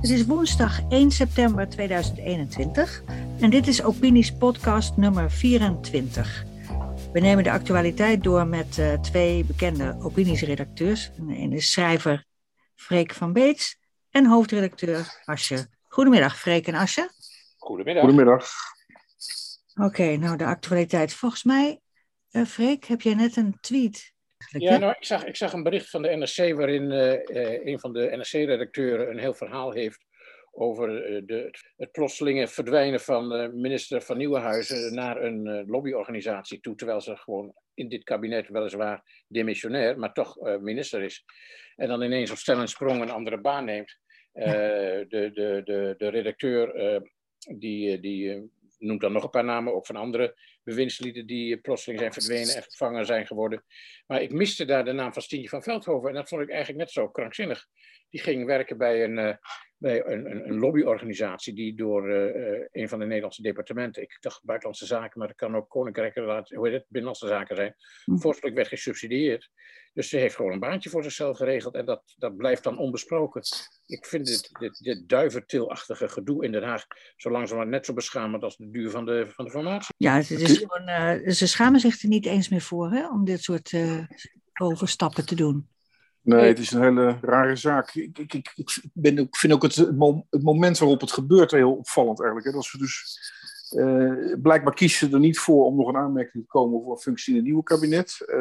Het is woensdag 1 september 2021 en dit is Opinies podcast nummer 24. We nemen de actualiteit door met uh, twee bekende opiniesredacteurs. De ene is schrijver Freek van Beets en hoofdredacteur Asje. Goedemiddag Freek en Asje. Goedemiddag. Goedemiddag. Oké, nou de actualiteit. Volgens mij, uh, Freek, heb jij net een tweet. Ja, nou, ik zag, ik zag een bericht van de NRC waarin uh, een van de NRC-redacteuren een heel verhaal heeft over de, het plotselinge verdwijnen van minister van Nieuwenhuizen naar een lobbyorganisatie toe, terwijl ze gewoon in dit kabinet weliswaar demissionair, maar toch minister is. En dan ineens op stel en sprong een andere baan neemt. de, de, de, de redacteur die, die noemt dan nog een paar namen, ook van andere bewindslieden die plotseling zijn verdwenen en vervangen zijn geworden. Maar ik miste daar de naam van Stientje van Veldhoven en dat vond ik eigenlijk net zo krankzinnig. Die ging werken bij een, uh, bij een, een, lobbyorganisatie die door uh, een van de Nederlandse departementen, ik dacht buitenlandse zaken, maar dat kan ook koninkrijken, hoe heet het, binnenlandse zaken zijn, hm. voorstuk werd gesubsidieerd. Dus ze heeft gewoon een baantje voor zichzelf geregeld en dat, dat blijft dan onbesproken. Ik vind dit, dit, dit duiventilachtige gedoe in Den Haag zo langzamerhand net zo beschamend als de duur van de, van de formatie. Ja, het is gewoon, uh, ze schamen zich er niet eens meer voor hè, om dit soort uh, overstappen te doen. Nee, het is een hele rare zaak. Ik, ik, ik, ik, ben, ik vind ook het, het, moment waarop het gebeurt heel opvallend eigenlijk. Hè. Dat ze dus, uh, blijkbaar kiezen ze er niet voor om nog een aanmerking te komen voor een functie in het nieuwe kabinet. Uh,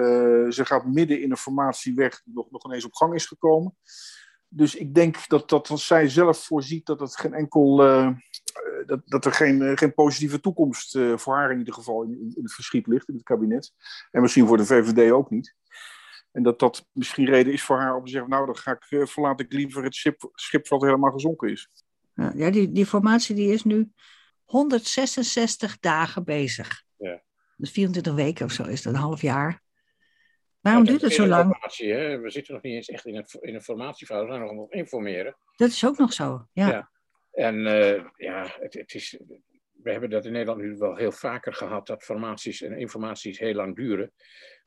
ze gaat midden in een formatie weg die nog, nog ineens op gang is gekomen. Dus ik denk dat, dat als zij zelf voorziet dat, het geen enkel, uh, dat, dat er geen, geen positieve toekomst voor haar in ieder geval in, in het verschiet ligt in het kabinet. En misschien voor de VVD ook niet. En dat dat misschien reden is voor haar om te zeggen, nou dan ga ik, uh, verlaat ik liever het schip, schip wat helemaal gezonken is. Ja, die, die formatie die is nu 166 dagen bezig. Ja. Dus 24 weken of zo is dat, een half jaar. Waarom duurt het zo lang? Hè? We zitten nog niet eens echt in een, in een formatiefase, we zijn nog nog informeren. Dat is ook nog zo, ja. ja. En uh, ja, het, het is, we hebben dat in Nederland nu wel heel vaker gehad, dat formaties en informaties heel lang duren.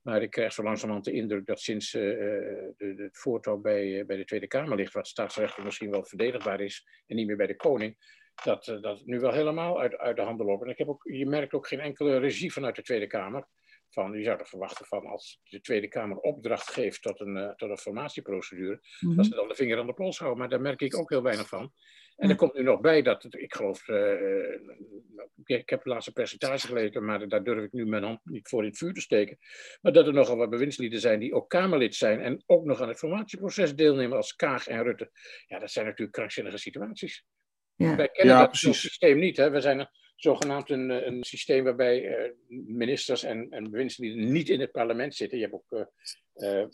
Maar ik krijg zo langzamerhand de indruk dat sinds uh, de, het voortouw bij, uh, bij de Tweede Kamer ligt, wat staatsrechtelijk misschien wel verdedigbaar is en niet meer bij de koning, dat dat nu wel helemaal uit, uit de handen loopt. En ik heb ook, je merkt ook geen enkele regie vanuit de Tweede Kamer. Van, je zou er verwachten van als de Tweede Kamer opdracht geeft tot een, tot een formatieprocedure, mm -hmm. dat ze dan de vinger aan de pols houden. Maar daar merk ik ook heel weinig van. En er komt nu nog bij dat, ik geloof, uh, ik heb de laatste percentage gelezen, maar daar durf ik nu mijn hand niet voor in het vuur te steken. Maar dat er nogal wat bewindslieden zijn die ook Kamerlid zijn en ook nog aan het formatieproces deelnemen als Kaag en Rutte. Ja, dat zijn natuurlijk krankzinnige situaties. Ja. Wij kennen ja, dat systeem niet. Hè? We zijn zogenaamd een, een systeem waarbij uh, ministers en, en bewindslieden niet in het parlement zitten. Je hebt ook uh,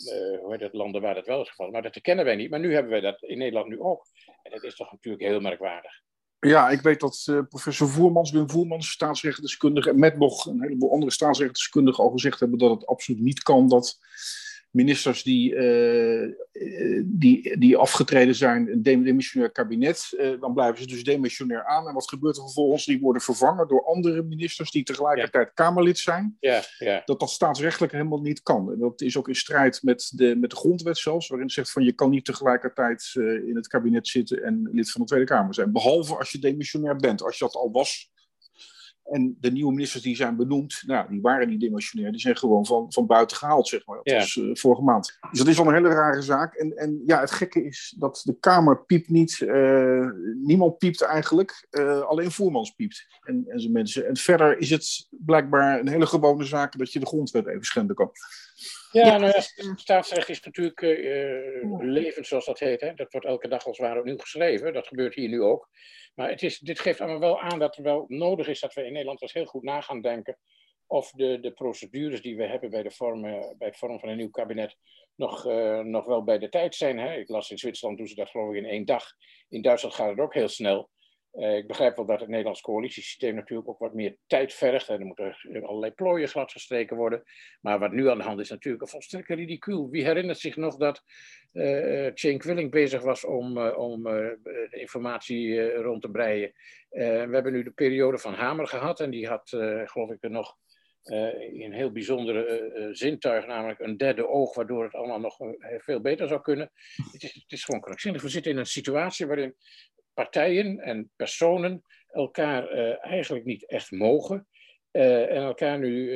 hoe heet het, landen waar dat wel is gevallen. Maar dat kennen wij niet. Maar nu hebben wij dat in Nederland nu ook. En dat is toch natuurlijk heel merkwaardig. Ja, ik weet dat professor Voermans, Wim Voermans, staatsrechtdeskundige, en met nog een heleboel andere staatsrechtdeskundigen al gezegd hebben dat het absoluut niet kan dat ministers die, uh, die, die afgetreden zijn, een demissionair kabinet, uh, dan blijven ze dus demissionair aan. En wat gebeurt er vervolgens? Die worden vervangen door andere ministers die tegelijkertijd ja. Kamerlid zijn. Ja, ja. Dat dat staatsrechtelijk helemaal niet kan. En dat is ook in strijd met de, met de grondwet zelfs, waarin zegt van je kan niet tegelijkertijd in het kabinet zitten en lid van de Tweede Kamer zijn. Behalve als je demissionair bent. Als je dat al was, en de nieuwe ministers die zijn benoemd, nou, die waren niet demissionair, die zijn gewoon van, van buiten gehaald, zeg maar. Dat ja. was uh, vorige maand. Dus dat is wel een hele rare zaak. En, en ja, het gekke is dat de Kamer piept niet. Uh, niemand piept eigenlijk, uh, alleen Voermans piept. En, en zijn mensen. En verder is het blijkbaar een hele gewone zaak dat je de grondwet even schenden kan. Ja, ja. Nou ja, staatsrecht is natuurlijk uh, levend, zoals dat heet. Hè? Dat wordt elke dag als het ware opnieuw geschreven. Dat gebeurt hier nu ook. Maar het is, dit geeft allemaal wel aan dat er wel nodig is dat we in Nederland eens heel goed na gaan denken of de, de procedures die we hebben bij, de vorm, bij het vormen van een nieuw kabinet nog, uh, nog wel bij de tijd zijn. Hè? Ik las in Zwitserland doen ze dat geloof ik in één dag. In Duitsland gaat het ook heel snel. Uh, ik begrijp wel dat het Nederlands coalitiesysteem natuurlijk ook wat meer tijd vergt. En er moeten allerlei plooien gladgestreken worden. Maar wat nu aan de hand is natuurlijk een volstrekt ridicuul. Wie herinnert zich nog dat uh, Cenk Willing bezig was om, om informatie rond te breien? we hebben nu de periode van Hamer gehad. En die had, geloof ik, er nog een heel bijzondere zintuig, namelijk een derde oog, waardoor het allemaal nog veel beter zou kunnen. Het is, het is gewoon krankzinnig. We zitten in een situatie waarin partijen en personen elkaar eigenlijk niet echt mogen. en elkaar nu,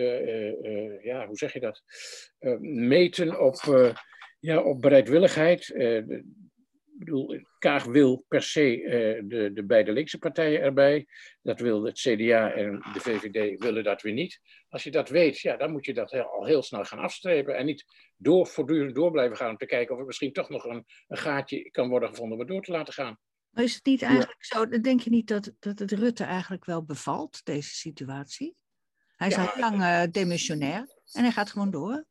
ja, hoe zeg je dat, meten op, ja, op bereidwilligheid. Ik bedoel, Kaag wil per se de, de beide linkse partijen erbij. Dat wil het CDA en de VVD willen dat weer niet. Als je dat weet, ja, dan moet je dat al heel snel gaan afstrepen. En niet door, voortdurend door blijven gaan om te kijken of er misschien toch nog een, een gaatje kan worden gevonden om door te laten gaan. Maar is het niet eigenlijk zo, denk je niet dat, dat het Rutte eigenlijk wel bevalt, deze situatie? Hij is al lang uh, demissionair en hij gaat gewoon door.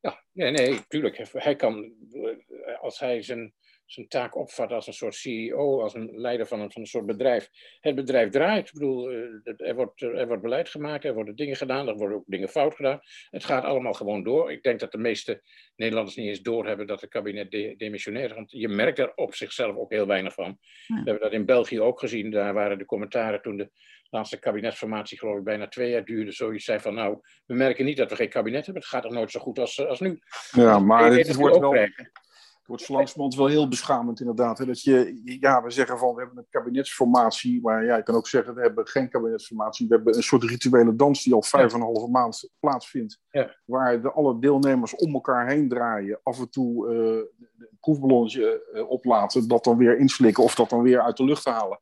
Ja, nee, nee, tuurlijk. Hij kan, als hij zijn zijn taak opvat als een soort CEO, als een leider van een, van een soort bedrijf. Het bedrijf draait. Ik bedoel, eh, er wordt, er wordt beleid gemaakt, er worden dingen gedaan, er worden ook dingen fout gedaan. Het gaat allemaal gewoon door. Ik denk dat de meeste Nederlanders niet eens doorhebben dat het kabinet de, demissionair is. Want je merkt er op zichzelf ook heel weinig van. We hebben dat in België ook gezien. Daar waren de commentaren toen de laatste kabinetsformatie, geloof ik, bijna twee jaar duurde. Zoiets zei van, nou, we merken niet dat we geen kabinet hebben. Het gaat nog nooit zo goed als, als nu. Ja, maar het wordt wel wordt langzamerhand wel heel beschamend inderdaad. Hè? Dat je, ja, we zeggen van we hebben een kabinetsformatie, maar ja, je kan ook zeggen we hebben geen kabinetsformatie. We hebben een soort rituele dans die al vijf en een halve maand plaatsvindt. Ja. Waar de, alle deelnemers om elkaar heen draaien, af en toe uh, een proefballonnetje uh, oplaten, dat dan weer inslikken of dat dan weer uit de lucht halen.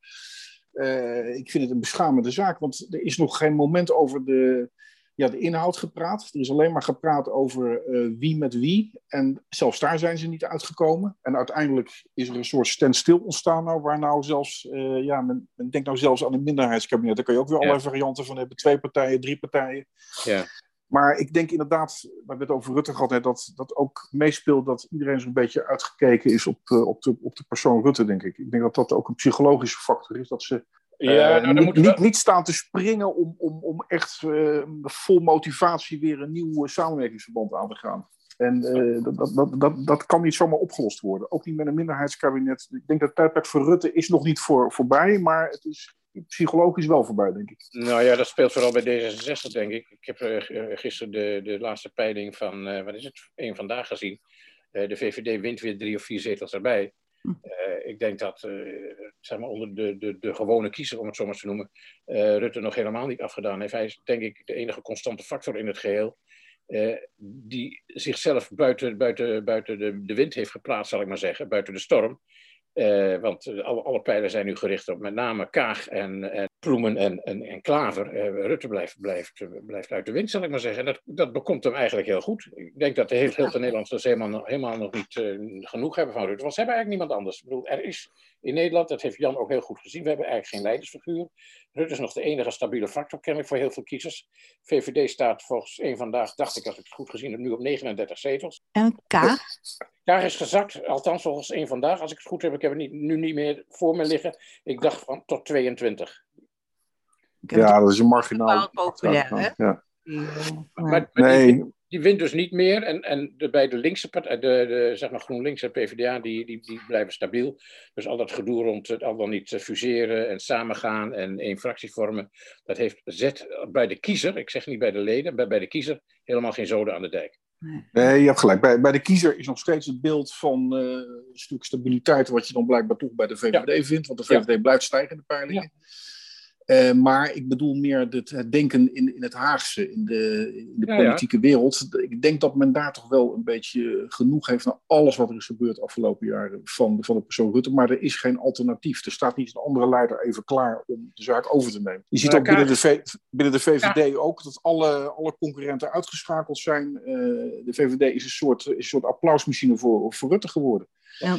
Uh, ik vind het een beschamende zaak, want er is nog geen moment over de ja, de inhoud gepraat. Er is alleen maar gepraat over uh, wie met wie. En zelfs daar zijn ze niet uitgekomen. En uiteindelijk is er een soort standstill ontstaan nou, waar nou zelfs, uh, ja, men, men, denkt nou zelfs aan een minderheidskabinet. Daar kan je ook weer allerlei varianten van hebben. Twee partijen, drie partijen. Ja. Maar ik denk inderdaad, we hebben het over Rutte gehad, hè, dat dat ook meespeelt dat iedereen zo'n beetje uitgekeken is op, uh, op, de, op de persoon Rutte, denk ik. Ik denk dat dat ook een psychologische factor is. Dat ze ja, uh, niet, niet, niet, staan te springen om, om, om echt uh, vol motivatie weer een nieuw samenwerkingsverband aan te gaan. En uh, dat, dat, dat, dat kan niet zomaar opgelost worden. Ook niet met een minderheidskabinet. Ik denk dat het tijdperk voor Rutte is nog niet voor, voorbij, maar het is psychologisch wel voorbij, denk ik. Nou ja, dat speelt vooral bij D66, denk ik. Ik heb gisteren de, de laatste peiling van, wat is het, één vandaag gezien. de VVD wint weer drie of vier zetels erbij. Uh, ik denk dat uh, zeg maar onder de, de, de gewone kiezer, om het zo maar te noemen, uh, Rutte nog helemaal niet afgedaan heeft. Hij is denk ik de enige constante factor in het geheel. die zichzelf buiten, buiten, buiten de, de wind heeft geplaatst, zal ik maar zeggen, buiten de storm. Want alle, alle pijlen zijn nu gericht op met name Kaag en, en Ploemen en, en, en Klaver. Rutte blijft, blijft, blijft uit de wind, zal ik maar zeggen. En dat, dat bekomt hem eigenlijk heel goed. Ik denk dat de heel veel Nederlanders helemaal, helemaal nog niet genoeg hebben van Rutte. Want ze hebben eigenlijk niemand anders. Ik bedoel, er is in Nederland, dat heeft Jan ook heel goed gezien, we hebben eigenlijk geen leidersfiguur. Rutte is nog de enige stabiele factor, kennelijk, voor heel veel kiezers. VVD staat volgens één vandaag, dacht ik als ik het goed gezien heb, nu op 39 zetels. En? Kaag is gezakt, althans volgens één vandaag, als ik het goed heb. Ik heb het niet, nu niet meer voor me liggen. Ik dacht van tot 22. Ja, dat is een marginaal. Populair, hè? Ja. Maar, maar nee. die, die, wint dus niet meer. En, en de, bij de linkse partij, de, de, zeg maar GroenLinks en PvdA, die, die, die blijven stabiel. Dus al dat gedoe rond het al dan niet fuseren en samengaan en één fractie vormen, dat heeft zet bij de kiezer, ik zeg niet bij de leden, maar bij de kiezer helemaal geen zoden aan de dijk. Nee, je hebt gelijk. Bij, bij de kiezer is nog steeds het beeld van uh, een stuk stabiliteit, wat je dan blijkbaar toch bij de VVD vindt, want de VVD ja. blijft stijgen in de peilingen. Ja. Uh, maar ik bedoel meer het, het denken in, in het Haagse, in de, in de ja, politieke ja. wereld. Ik denk dat men daar toch wel een beetje genoeg heeft naar alles wat er is gebeurd de afgelopen jaren van, van de persoon Rutte. Maar er is geen alternatief. Er staat niet een andere leider even klaar om de zaak over te nemen. Je ziet ook binnen de, v, binnen de VVD ook dat alle, alle concurrenten uitgeschakeld zijn. Uh, de VVD is een soort, is een soort applausmachine voor, voor Rutte geworden. Ja.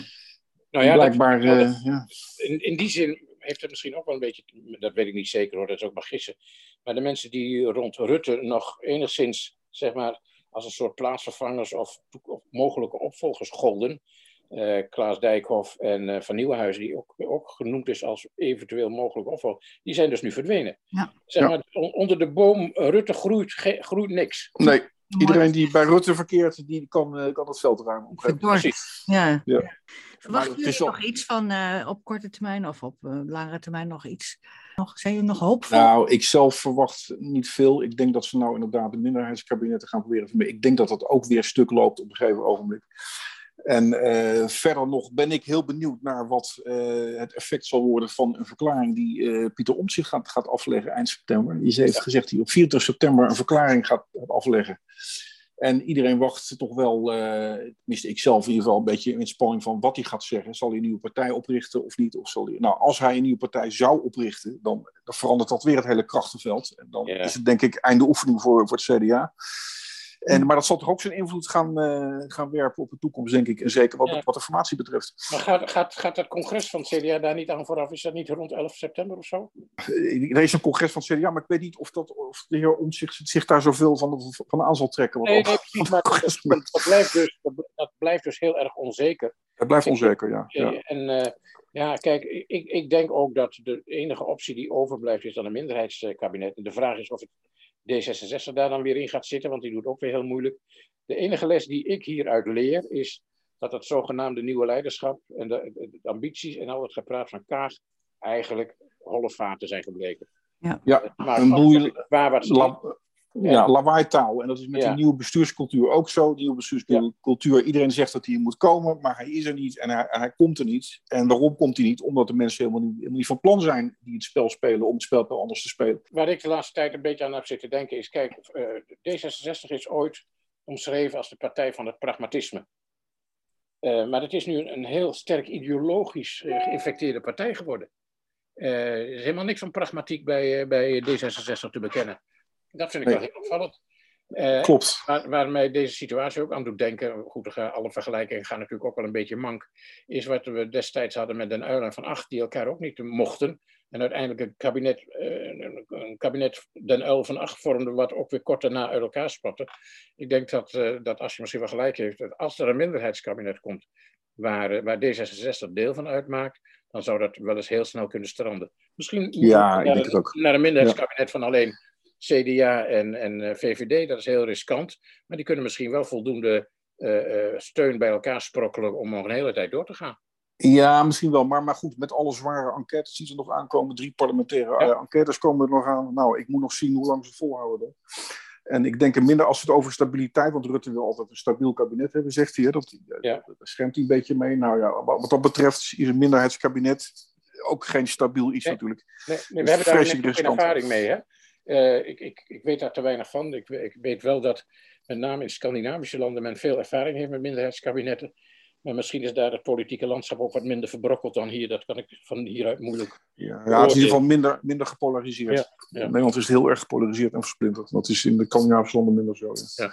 Nou ja, blijkbaar. Dat, uh, ja. in, in die zin heeft het misschien ook wel een beetje, dat weet ik niet zeker hoor, dat is ook maar gissen. Maar de mensen die rond Rutte nog enigszins, zeg maar, als een soort plaatsvervangers of, of mogelijke opvolgers golden. Uh, Klaas Dijkhoff en uh, Van Nieuwenhuizen, die ook, ook genoemd is als eventueel mogelijk opvolger, die zijn dus nu verdwenen. Ja. Zeg maar, on, onder de boom Rutte groeit, groeit niks. Nee, iedereen die bij Rutte verkeert, die kan, uh, kan het veld ruimen. Precies. Ja. ja. Verwachten jullie nog iets van uh, op korte termijn of op uh, langere termijn nog iets Nog, zijn jullie nog hoopvol? Nou, ik zelf verwacht niet veel. Ik denk dat ze nou inderdaad de minderheidskabinetten gaan proberen. Ik denk dat dat ook weer stuk loopt op een gegeven ogenblik. En uh, verder nog ben ik heel benieuwd naar wat uh, het effect zal worden van een verklaring die uh, Pieter Omtzigt gaat, gaat afleggen eind september. Die heeft gezegd dat hij op 24 september een verklaring gaat afleggen. En iedereen wacht toch wel, tenminste ik zelf in ieder geval, een beetje in spanning van wat hij gaat zeggen. Zal hij een nieuwe partij oprichten of niet? Of zal hij... Nou, als hij een nieuwe partij zou oprichten, dan, dan verandert dat weer het hele krachtenveld. En dan is het denk ik einde oefening voor, voor het CDA. En, maar dat zal toch ook zijn invloed gaan, uh, gaan werpen op de toekomst, denk ik. En zeker wat, ja. wat de formatie betreft. Maar gaat, gaat, gaat het congres van het CDA daar niet aan vooraf? Is dat niet rond 11 september of zo? Er is een congres van het CDA, maar ik weet niet of, dat, of de heer Omtzigt zich daar zoveel van, van aan zal trekken. Nee, nee, precies. Maar dat, dat, blijft dus, dat blijft dus heel erg onzeker. Het blijft onzeker, ja. ja. En uh, ja, kijk, ik, ik denk ook dat de enige optie die overblijft is dan een minderheidskabinet. En de vraag is of het D66 daar dan weer in gaat zitten, want die doet ook weer heel moeilijk. De enige les die ik hieruit leer is dat het zogenaamde nieuwe leiderschap en de, de ambities en al het gepraat van Kaag eigenlijk holle vaten zijn gebleken. Ja, ja een boel waar wat la, ja, lawaaitaal. En dat is met die nieuwe bestuurscultuur ook zo. Die nieuwe bestuurscultuur, iedereen zegt dat hij moet komen, maar hij is er niet en hij, hij, komt er niet. En waarom komt hij niet? Omdat de mensen helemaal niet, helemaal niet van plan zijn die het spel spelen om het spel anders te spelen. Waar ik de laatste tijd een beetje aan heb zitten denken is, kijk, uh, D66 is ooit omschreven als de partij van het pragmatisme. Uh, maar het is nu een, een heel sterk ideologisch uh, geïnfecteerde partij geworden. er is helemaal niks van pragmatiek bij, bij D66 te bekennen. Dat vind ik nee. wel heel opvallend. Uh, Klopt. Waar, waar, mij deze situatie ook aan doet denken, goed, alle vergelijkingen gaan natuurlijk ook wel een beetje mank, is wat we destijds hadden met Den Uyl en Van Acht, die elkaar ook niet mochten. En uiteindelijk een kabinet, uh, een kabinet Den Uyl van Acht vormde, wat ook weer kort daarna uit elkaar spatte. Ik denk dat, uh, dat als je misschien wel gelijk heeft, dat als er een minderheidskabinet komt, waar, waar D66 deel van uitmaakt, dan zou dat wel eens heel snel kunnen stranden. Misschien ja, naar, ik denk het ook. naar een minderheidskabinet ja. van alleen CDA en, en eh, VVD, dat is heel riskant. Maar die kunnen misschien wel voldoende uh, uh, steun bij elkaar sprokkelen om nog een hele tijd door te gaan. Ja, misschien wel. Maar, maar goed, met alle zware enquêtes die er nog aankomen, drie parlementaire ja. enquêtes komen er nog aan. Nou, ik moet nog zien hoe lang ze volhouden. En ik denk er minder als het over stabiliteit, want Rutte wil altijd een stabiel kabinet hebben, zegt hij. Dat, ja. Daar schemt hij een beetje mee. Nou ja, wat dat betreft is een minderheidskabinet ook geen stabiel iets nee. natuurlijk. Nee, nee we hebben daar geen ervaring mee. Hè? Uh, ik, ik, ik, weet daar te weinig van. Ik, ik, weet wel dat met name in Scandinavische landen men veel ervaring heeft met minderheidskabinetten. Maar misschien is daar het politieke landschap ook wat minder verbrokkeld dan hier. Dat kan ik van hieruit moeilijk. Ja, ja het is in ieder geval minder, minder gepolariseerd. Ja, ja. In Nederland is het heel erg gepolariseerd en versplinterd. Dat is in de Scandinavische landen minder zo. Ja.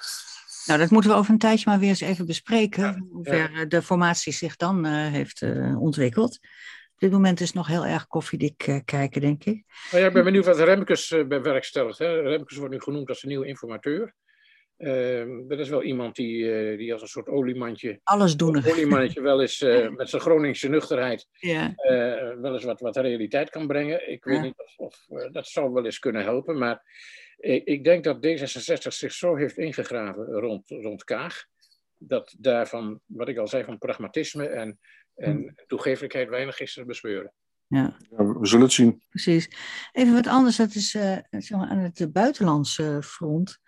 Nou, dat moeten we over een tijdje maar weer eens even bespreken. hoe ver de formatie zich dan uh, heeft uh, ontwikkeld. Op dit moment is nog heel erg koffiedik uh, kijken, denk ik. Nou ja, ik ben benieuwd wat Remkes uh, bewerkstelligt. Hè? Remkes wordt nu genoemd als een nieuwe informateur. Uh, dat is wel iemand die, uh, die als een soort oliemandje... Alles doen. oliemandje wel eens met zijn Groningse nuchterheid... Ja. wel eens wat, wat realiteit kan brengen. Ik weet ja. niet of, of dat zou wel eens kunnen helpen. Maar ik, ik, denk dat D66 zich zo heeft ingegraven rond, rond Kaag... dat daarvan, wat ik al zei, van pragmatisme en en toegeeflijkheid weinig is te bespeuren. Ja. ja. we zullen het zien. Precies. Even wat anders, dat is uh, aan het buitenlandse front.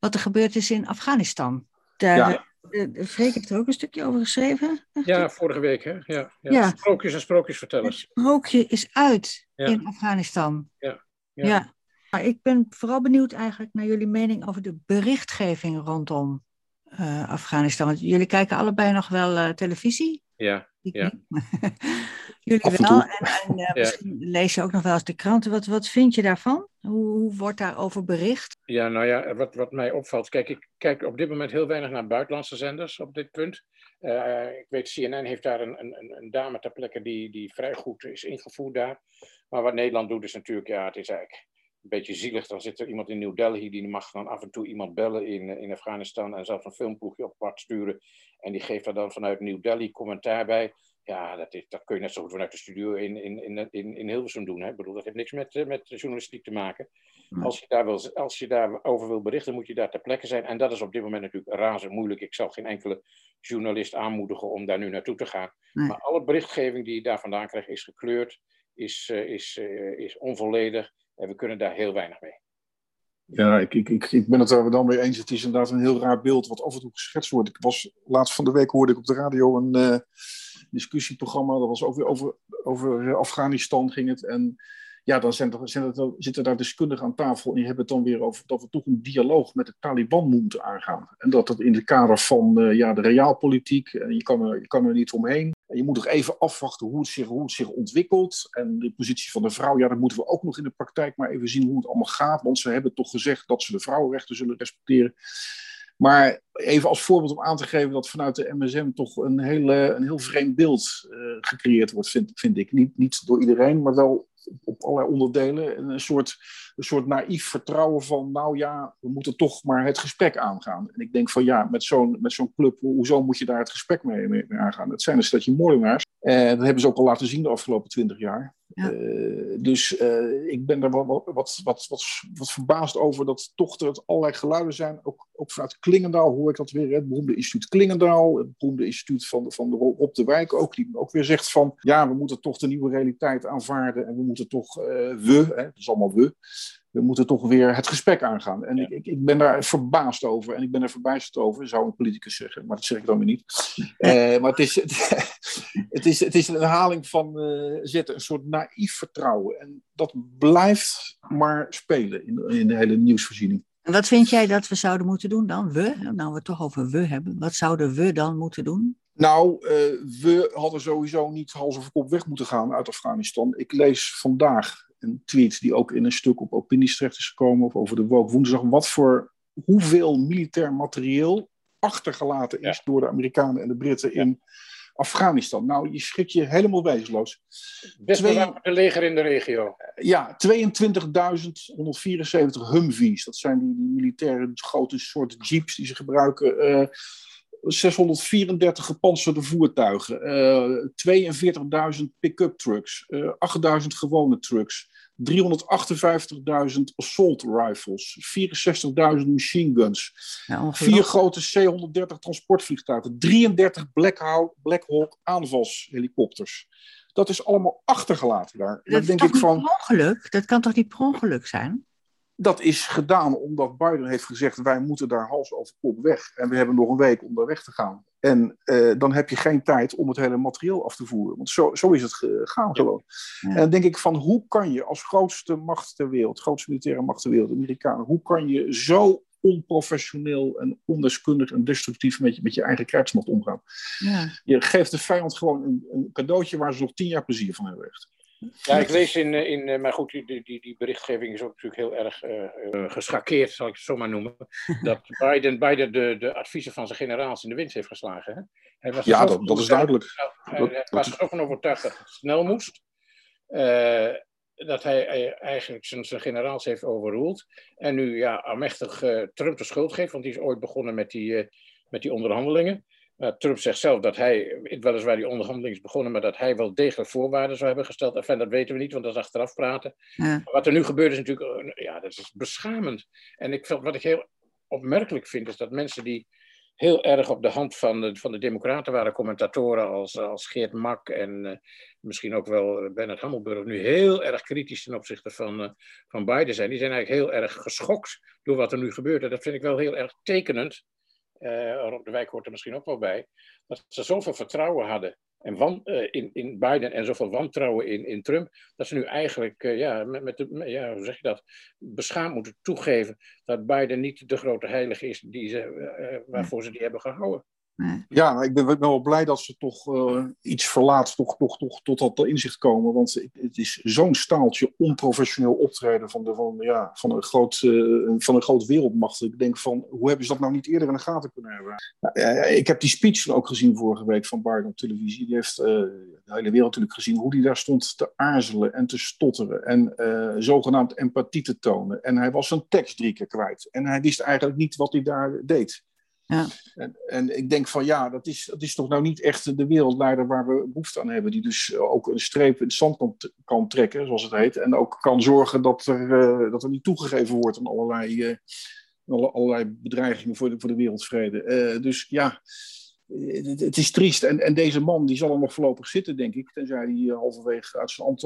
Wat er gebeurd is in Afghanistan. Daar, ja. de, de, Freek heeft er ook een stukje over geschreven. Ja, vorige week, hè? Ja, ja. ja. Sprookjes en sprookjesvertellers. Het sprookje is uit ja. in Afghanistan. Ja. ja. ja. Maar ik ben vooral benieuwd eigenlijk naar jullie mening over de berichtgeving rondom uh, Afghanistan. Want jullie kijken allebei nog wel uh, televisie. Ja, ja. Jullie wel. En, en uh, misschien ja. lees je ook nog wel eens de kranten. Wat, wat vind je daarvan? Hoe, hoe wordt daarover bericht? Ja, nou ja, wat, wat mij opvalt. Kijk, ik kijk op dit moment heel weinig naar buitenlandse zenders op dit punt. Uh, ik weet, CNN heeft daar een, een, een dame ter plekke die, die vrij goed is ingevoerd daar. Maar wat Nederland doet is natuurlijk, ja, het is eigenlijk een beetje zielig. Dan zit er iemand in New Delhi, die mag dan af en toe iemand bellen in, in Afghanistan en zelfs een filmploegje op pad sturen. En die geeft daar dan vanuit New Delhi commentaar bij. Ja, dat, is, dat kun je net zo goed vanuit de studio in, in, in, in, in Hilversum doen. Hè? Ik bedoel, dat heeft niks met, met journalistiek te maken. Als je, daar wil, als je daarover wil berichten, moet je daar ter plekke zijn. En dat is op dit moment natuurlijk razend moeilijk. Ik zal geen enkele journalist aanmoedigen om daar nu naartoe te gaan. Nee. Maar alle berichtgeving die je daar vandaan krijgt, is gekleurd is, is, is onvolledig en we kunnen daar heel weinig mee. Ja, ik, ik, ik, ik ben het er dan mee eens. Het is inderdaad een heel raar beeld wat af en toe geschetst wordt. Ik was, laatst van de week hoorde ik op de radio een uh, discussieprogramma. Dat was ook weer over, over Afghanistan ging het. En ja, dan zitten daar deskundigen aan tafel en die hebben het dan weer over dat we toch een dialoog met de Taliban moeten aangaan. En dat dat in het kader van uh, ja, de realpolitiek, en je kan, er, je kan er niet omheen. Je moet nog even afwachten hoe het, zich, hoe het zich ontwikkelt. En de positie van de vrouw, ja, dat moeten we ook nog in de praktijk maar even zien hoe het allemaal gaat. Want ze hebben toch gezegd dat ze de vrouwenrechten zullen respecteren. Maar even als voorbeeld om aan te geven dat vanuit de MSM toch een, hele, een heel vreemd beeld uh, gecreëerd wordt, vind, vind ik. Niet, niet door iedereen, maar wel op allerlei onderdelen. Een soort, een soort naïef vertrouwen van, nou ja, we moeten toch maar het gesprek aangaan. En ik denk van ja, met zo'n, met zo'n club, hoezo moet je daar het gesprek mee, mee, aangaan? Het zijn een stadje moordenaars. En dat hebben ze ook al laten zien de afgelopen twintig jaar. Uh, dus uh, ik ben er wat, wat, wat, wat, wat, verbaasd over dat toch er allerlei geluiden zijn. Ook, ook vanuit Klingendaal hoor ik dat weer. Het beroemde instituut Klingendaal, het beroemde instituut van, van de Rob de Wijk ook. Die ook weer zegt van ja, we moeten toch de nieuwe realiteit aanvaarden. En we moeten toch, uh, we, hè, het is allemaal we, we moeten toch weer het gesprek aangaan. En ik, ik, ik, ben daar verbaasd over. En ik ben er verbijsterd over, zou een politicus zeggen. Maar dat zeg ik dan weer niet. Uh, maar het is, het, is, het is een herhaling van uh, zetten, een soort naïef vertrouwen. En dat blijft maar spelen in, in de hele nieuwsvoorziening. En wat vind jij dat we zouden moeten doen dan? We, nou we het toch over we hebben. Wat zouden we dan moeten doen? Nou, uh, we hadden sowieso niet hals over kop weg moeten gaan uit Afghanistan. Ik lees vandaag een tweet die ook in een stuk op opinies terecht is gekomen, of over de Woke Woensdag, wat voor hoeveel militair materieel achtergelaten is door de Amerikanen en de Britten in Afghanistan. Nou, je schrik je helemaal wezenloos. Best Twee... een leger in de regio. Ja, 22.174 Humvees. Dat zijn die, die militaire grote soorten jeeps die ze gebruiken. Uh, 634 gepantserde voertuigen, uh, eh, 42.000 pick-up trucks, uh, eh, 8.000 gewone trucks, 358.000 assault rifles, 64.000 machine guns, vier grote C-130 transportvliegtuigen, 33 Black Hawk, Black Hawk aanvalshelikopters. Dat is allemaal achtergelaten daar. Dat, dat denk ik van. Ongeluk? Dat kan toch niet per ongeluk zijn? Dat is gedaan omdat Biden heeft gezegd: wij moeten daar hals over kop weg. En we hebben nog een week om daar weg te gaan. En uh, dan heb je geen tijd om het hele materieel af te voeren. Want zo, zo is het gegaan gewoon. Ja. En dan denk ik van hoe kan je als grootste macht ter wereld, grootste militaire macht ter wereld, de Amerikanen, hoe kan je zo onprofessioneel en ondeskundig en destructief met je, met je eigen krijgsmacht omgaan? Ja. Je geeft de vijand gewoon een, een cadeautje waar ze nog tien jaar plezier van hebben. Echt. Ja, ik lees in, eh, in eh, maar goed, die, die, die berichtgeving is ook natuurlijk heel erg uh, geschakeerd, zal ik het zo maar noemen. Dat Biden, Biden de, de adviezen van zijn generaals in de wind heeft geslagen. Hè? Hij was ja, dat, dat is duidelijk. Hij, hij was er ook van overtuigd dat het snel moest. Uh, dat hij eigenlijk zijn, zijn generaals heeft overroeld. En nu ja, almechtig uh, Trump de schuld geeft, want die is ooit begonnen met die, uh, met die onderhandelingen. Nou, Trump zegt zelf dat hij, weliswaar die onderhandelingen is begonnen, maar dat hij wel degelijk voorwaarden zou hebben gesteld. Enfin, dat weten we niet, want dat is achteraf praten. Ja. Wat er nu gebeurt is natuurlijk, ja, dat is beschamend. En ik, wat ik heel opmerkelijk vind, is dat mensen die heel erg op de hand van de, van de Democraten waren, commentatoren als, als Geert Mak en uh, misschien ook wel Bernard Hammelburg, nu heel erg kritisch ten opzichte van, uh, van Biden zijn. Die zijn eigenlijk heel erg geschokt door wat er nu gebeurt. En dat vind ik wel heel erg tekenend uh, de Wijk hoort er misschien ook wel bij, dat ze zoveel vertrouwen hadden en wan, uh, in, in Biden en zoveel wantrouwen in, in Trump, dat ze nu eigenlijk, uh, ja, met, met de, ja, hoe zeg je dat, beschaamd moeten toegeven dat Biden niet de grote heilige is die ze, waarvoor ze die hebben gehouden. Ja, ik ben, wel blij dat ze toch uh, iets verlaat, toch, toch, toch tot dat inzicht komen. Want het is zo'n staaltje onprofessioneel optreden van, de, van, ja, van, een groot, uh, van een groot wereldmacht. Ik denk van, hoe hebben ze dat nou niet eerder in de gaten kunnen hebben? Uh, ik heb die speech ook gezien vorige week van Biden op televisie. Die heeft de hele wereld natuurlijk gezien hoe hij daar stond te aarzelen en te stotteren. En zogenaamd empathie te tonen. En hij was zijn tekst drie keer kwijt. En hij wist eigenlijk niet wat hij daar deed. Ja. En, en, ik denk van ja, dat is, dat is toch nou niet echt de wereldleider waar we behoefte aan hebben. Die dus ook een streep in het zand kan, trekken, zoals het heet. En ook kan zorgen dat er, uh, dat er niet toegegeven wordt aan allerlei, uh, allerlei bedreigingen voor de, voor de wereldvrede. Dus ja, het, het, is triest. En, en deze man die zal er nog voorlopig zitten, denk ik. Tenzij hij halverwege uit zijn, ambt,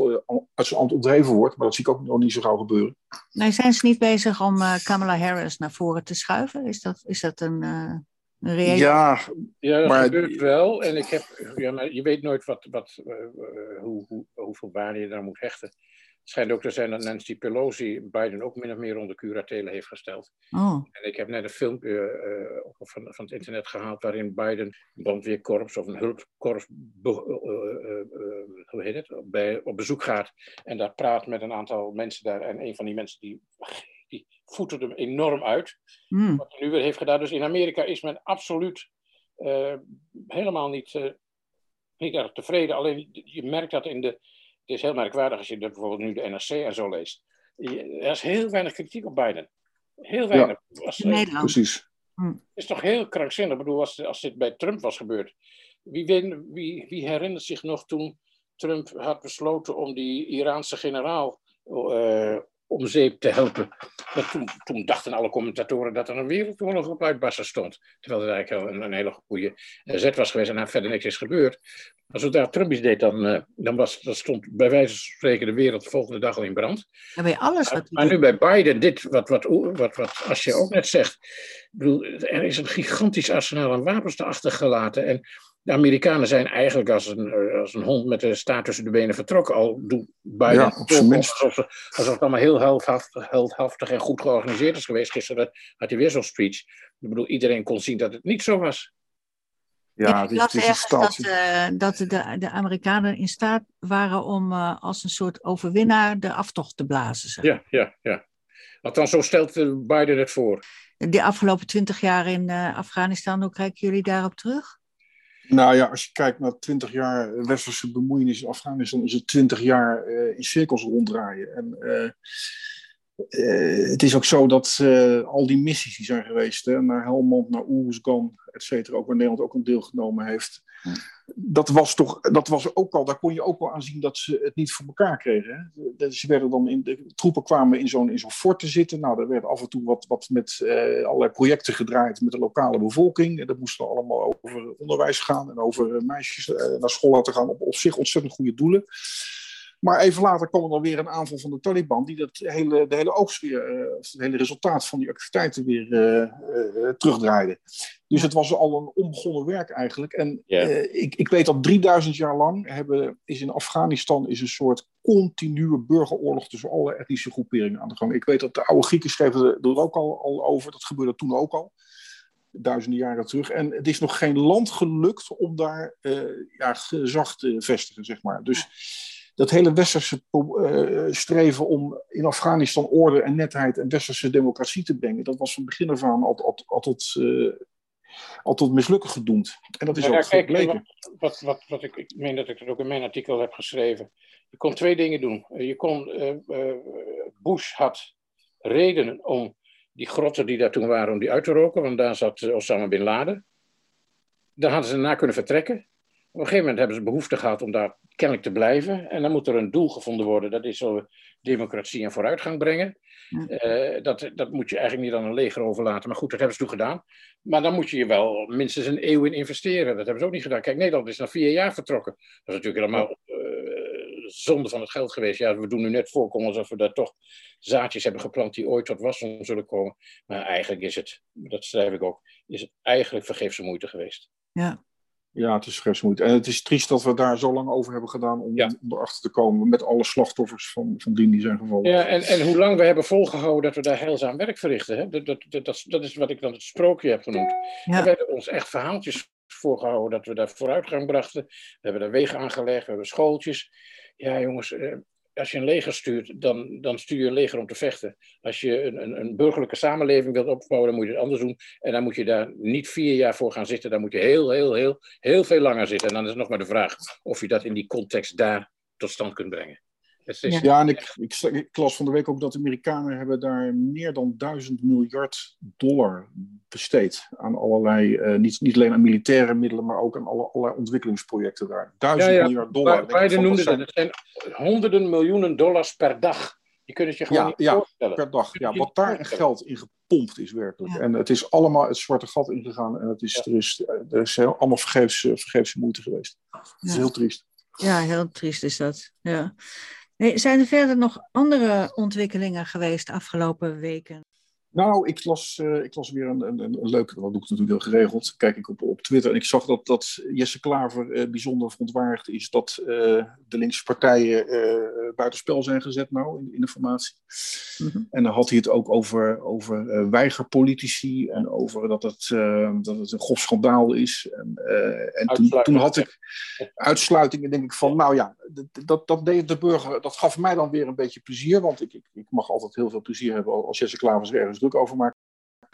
uit zijn ambt ontheven wordt. Maar dat zie ik ook nog niet zo gauw gebeuren. Nee, zijn ze niet bezig om Kamala Harris naar voren te schuiven? Is dat, is dat een... Ja, ja, dat maar... gebeurt wel. En ik heb, ja, maar je weet nooit wat, wat, uh, hoe, hoe, hoeveel waarde je daar moet hechten. Het schijnt ook te zijn dat Nancy Pelosi Biden ook min of meer onder curatele heeft gesteld. Oh. En ik heb net een filmpje uh, van, van het internet gehaald waarin Biden een brandweerkorps of een hulpkorps hoe heet het, bij, op bezoek gaat en daar praat met een aantal mensen daar. En een van die mensen die die voetert hem enorm uit. Mm. Wat hij nu weer heeft gedaan. Dus in Amerika is men absoluut helemaal niet, niet erg tevreden. Alleen je merkt dat in de. Het is heel merkwaardig als je bijvoorbeeld nu de NRC en zo leest. Er is heel weinig kritiek op Biden. Heel weinig. Ja, als, in Nederland. Precies. Mm. Het is toch heel krankzinnig. Ik bedoel, als, als dit bij Trump was gebeurd. Wie, weet, wie, wie herinnert zich nog toen Trump had besloten om die Iraanse generaal uh, om zeep te helpen. toen, toen, dachten alle commentatoren dat er een wereldoorlog op uitbarsten stond. Terwijl het eigenlijk een, een hele goede zet was geweest en daar verder niks is gebeurd. Maar zodra Trump iets deed, dan, uh, dan, was, dan stond bij wijze van spreken de wereld de volgende dag al in brand. En bij alles wat maar, maar nu bij Biden, dit, wat, wat, wat, wat als je ook net zegt, bedoel, er is een gigantisch arsenaal aan wapens achtergelaten. En de Amerikanen zijn eigenlijk als een, als een hond met de staart tussen de benen vertrokken. Al doen Biden ja, alsof, alsof, alsof het allemaal heel heldhaftig, heldhaftig en goed georganiseerd is geweest. Gisteren had hij weer zo'n speech. Ik bedoel, iedereen kon zien dat het niet zo was. Ja, ik las ergens dat, uh, dat de, de Amerikanen in staat waren om uh, als een soort overwinnaar de aftocht te blazen. Zeg. Ja, ja, ja. Althans, zo stelt Biden het voor. De afgelopen twintig jaar in uh, Afghanistan, hoe kijken jullie daarop terug? Nou ja, als je kijkt naar 20 jaar westerse bemoeienis in Afghanistan, is het 20 jaar uh, in cirkels ronddraaien. En uh, uh, het is ook zo dat al die missies die zijn geweest, hè, naar Helmand, naar Oeruzgan, et cetera, ook waar Nederland ook een deel genomen heeft. Dat was toch, dat was ook al, daar kon je ook wel aan zien dat ze het niet voor elkaar kregen. Hè. Ze werden dan in, de troepen kwamen in zo'n, in zo'n fort te zitten. Nou, er werd af en toe wat, wat met uh, allerlei projecten gedraaid met de lokale bevolking. En dat moest dan allemaal over onderwijs gaan en over meisjes naar school laten gaan. Op, op zich ontzettend goede doelen. Maar even later kwam er dan weer een aanval van de Taliban, die dat hele, de hele oogst weer, uh, het hele resultaat van die activiteiten weer uh, uh, terugdraaide. Dus het was al een onbegonnen werk eigenlijk. En yeah. ik, ik weet dat 3000 jaar lang hebben, is in Afghanistan is een soort continue burgeroorlog tussen alle etnische groeperingen aan de gang. Ik weet dat de oude Grieken schreven er ook al, al over, dat gebeurde toen ook al duizenden jaren terug. En het is nog geen land gelukt om daar ja, gezag te vestigen, zeg maar. Dus dat hele westerse uh, streven om in Afghanistan orde en netheid en westerse democratie te brengen, dat was van begin af aan altijd, altijd, uh, altijd mislukken gedoemd. En dat is ja, ook gebleken. Wat, wat, wat ik, ik meen dat ik het ook in mijn artikel heb geschreven. Je kon twee dingen doen. Je kon, Bush had redenen om die grotten die daar toen waren, om die uit te roken, want daar zat Osama Bin Laden. Dan hadden ze daarna kunnen vertrekken. Op een gegeven moment hebben ze behoefte gehad om daar kennelijk te blijven. En dan moet er een doel gevonden worden. Dat is zo democratie en vooruitgang brengen. Uh, dat, dat moet je eigenlijk niet aan een leger overlaten. Maar goed, dat hebben ze toen gedaan. Maar dan moet je je wel minstens een eeuw in investeren. Dat hebben ze ook niet gedaan. Kijk, Nederland is na vier jaar vertrokken. Dat is natuurlijk helemaal uh, zonde van het geld geweest. Ja, we doen nu net voorkomen alsof we daar toch zaadjes hebben geplant die ooit tot wasdom zullen komen. Maar eigenlijk is het, dat schrijf ik ook, is het eigenlijk vergeefse moeite geweest. Ja. Ja, het is grensmoeite. En het is triest dat we daar zo lang over hebben gedaan om, ja. om erachter te komen met alle slachtoffers van, van dien die zijn gevallen. Ja, en, en hoe lang we hebben volgehouden dat we daar heilzaam werk verrichten. Hè? Dat, dat, dat, dat, dat is wat ik dan het sprookje heb genoemd. Ja. We hebben ons echt verhaaltjes voorgehouden dat we daar vooruitgang brachten. We hebben daar wegen aangelegd, we hebben schooltjes. Ja, jongens, als je een leger stuurt, dan, dan stuur je een leger om te vechten. Als je een, een, een, burgerlijke samenleving wilt opbouwen, dan moet je het anders doen. En dan moet je daar niet vier jaar voor gaan zitten. Dan moet je heel, heel, heel, heel veel langer zitten. En dan is nog maar de vraag of je dat in die context daar tot stand kunt brengen. Ja, en ik, ik, ik, las van de week ook dat de Amerikanen hebben daar meer dan duizend miljard dollar besteed aan allerlei, uh, niet, niet alleen aan militaire middelen, maar ook aan alle, allerlei ontwikkelingsprojecten daar. Duizend ja, ja. miljard dollar. Biden noemde dat, het zijn honderden miljoenen dollars per dag. Je kunt het je gewoon ja, niet ja, voorstellen. per dag. Ja, wat daar in geld in gepompt is werkelijk. En het is allemaal het zwarte gat ingegaan. En het is, er, is, er is allemaal vergeefs, vergeefse moeite geweest. Het is heel triest. Ja, heel triest is dat. Ja. Zijn er verder nog andere ontwikkelingen geweest de afgelopen weken? Nou, ik las, uh, ik las weer een, een, een, leuke, dat doe ik natuurlijk heel geregeld. Kijk ik op, op Twitter en ik zag dat, dat Jesse Klaver uh, bijzonder verontwaardigd is dat uh, de linkse partijen buitenspel zijn gezet nou in, in de formatie. Mm -hmm. En dan had hij het ook over, over weigerpolitici en over dat het, dat het een grof schandaal is. En, en toen, toen, had ik uitsluitingen, denk ik van, nou ja, dat, dat deed de burger, dat gaf mij dan weer een beetje plezier, want ik, ik, ik mag altijd heel veel plezier hebben als Jesse Klaver ergens druk over maakt.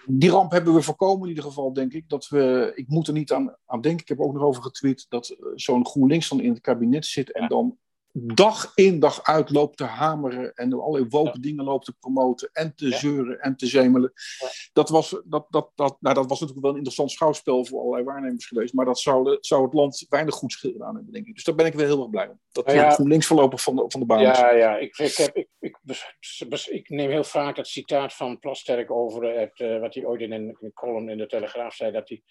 Die ramp hebben we voorkomen in ieder geval, denk ik. Dat we, ik moet er niet aan, aan denken. Ik heb ook nog over getweet dat zo'n GroenLinks dan in het kabinet zit en dan dag in dag uit loopt te hameren en allerlei woke dingen loopt te promoten en te zeuren en te zemelen. Dat, was, dat, dat, dat, nou, dat was natuurlijk wel een interessant schouwspel voor allerlei waarnemers geweest, maar dat zou, zou het land weinig goed gedaan hebben, denk ik. Dus daar ben ik wel heel erg blij om. Dat ja, GroenLinks voorlopig van de, van de baan Ja, ja. Ik, ik, heb, ik, ik, ik, neem heel vaak het citaat van Plasterk over het, uh, wat hij ooit in een, in een column in de Telegraaf zei, dat hij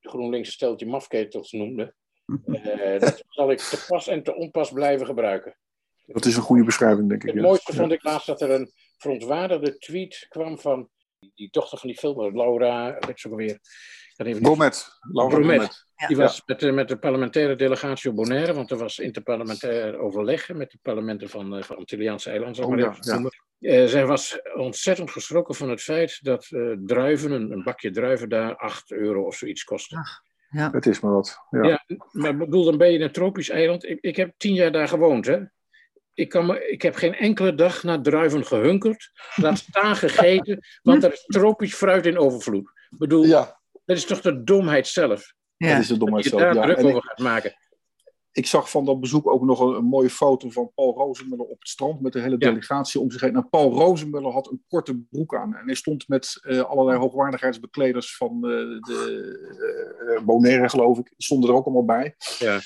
GroenLinks een steltje mafketels noemde. Uh, dat zal ik te pas en te onpas blijven gebruiken. Dat is een goede beschrijving, denk ik. Het mooiste vond ik laatst dat er een verontwaardigde tweet kwam van die dochter van die film, Laura, weet ze ook alweer. Bromet. Laura Bromet. Die was met, de, met de parlementaire delegatie op Bonaire, want er was interparlementair overleg met de parlementen van, van Antilliaanse eilanden. Oh, ja, ja. Uh, zij was ontzettend geschrokken van het feit dat uh, druiven, een, een, bakje druiven daar 8 euro of zoiets kostte. Ach. Ja. Het is maar wat. Ja, ja maar bedoel, dan ben je in een tropisch eiland. Ik, ik heb tien jaar daar gewoond, hè. Ik, kan me, ik heb geen enkele dag naar druiven gehunkerd, laat staan gegeten, want er is tropisch fruit in overvloed. Ik bedoel, ja. dat is toch de domheid zelf. Ja. Dat is de domheid zelf, je daar ja. druk over gaat maken ik zag van dat bezoek ook nog een, een, mooie foto van Paul Rozenmuller op het strand met de hele delegatie om zich heen. Paul Rozenmuller had een korte broek aan en hij stond met uh, allerlei hoogwaardigheidsbekleders van uh, de uh, Bonaire, geloof ik, stonden er ook allemaal bij. Ja.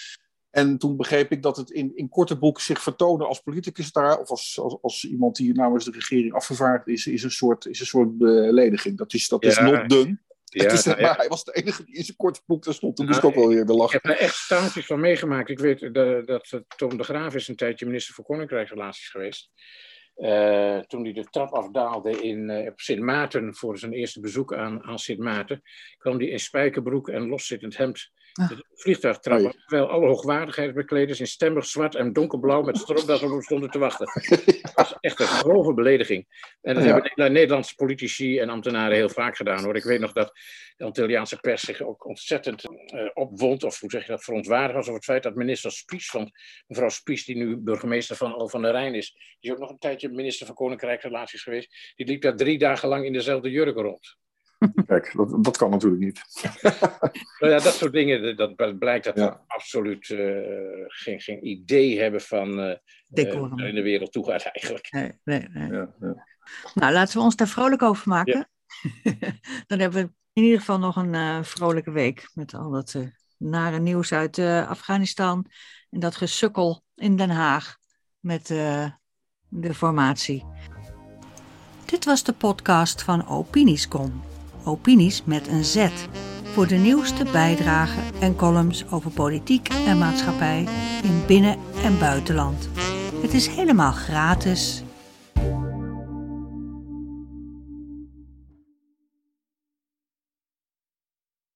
En toen begreep ik dat het in, in korte broek zich vertonen als politicus daar, of als, als, als iemand die namens de regering afgevaardigd is, is een soort, is een soort belediging. Dat is, dat is not done. Ja, is, nou, maar hij was de enige die in zijn korte broek daar stond. Toen moest nou, ik ook wel weer de lachen. Ik heb er echt staartjes van meegemaakt. Ik weet de, dat Tom de Graaf is een tijdje minister voor Koninkrijksrelaties geweest. Uh, toen hij de trap afdaalde in, uh, op Sint Maarten voor zijn eerste bezoek aan, aan Sint Maarten, kwam hij in spijkerbroek en loszittend hemd de vliegtuigtrap, oh, terwijl alle hoogwaardigheidsbekleders in stemmig zwart en donkerblauw met stropdas op stonden te wachten. Dat was echt een grove belediging. En dat ja. hebben de Nederlandse politici en ambtenaren heel vaak gedaan hoor. Ik weet nog dat de Antilliaanse pers zich ook ontzettend uh, opwond, of hoe zeg je dat, verontwaardigd was over het feit dat minister Spies, van mevrouw Spies, die nu burgemeester van Al van der Rijn is, die is ook nog een tijdje minister van Koninkrijksrelaties geweest, die liep daar drie dagen lang in dezelfde jurk rond. Kijk, dat, dat kan natuurlijk niet. nou ja, dat soort dingen, dat blijkt dat ja. we absoluut uh, geen, geen idee hebben van uh, uh, in de wereld toe gaat eigenlijk. Nee, nee, nee. Ja, ja. Nou, laten we ons daar vrolijk over maken. Dan hebben we in ieder geval nog een vrolijke week met al dat nare nieuws uit Afghanistan en dat gesukkel in Den Haag met de formatie. Dit was de podcast van Opiniescom opinies met een Z, voor de nieuwste bijdragen en columns over politiek en maatschappij in binnen- en buitenland. Het is helemaal gratis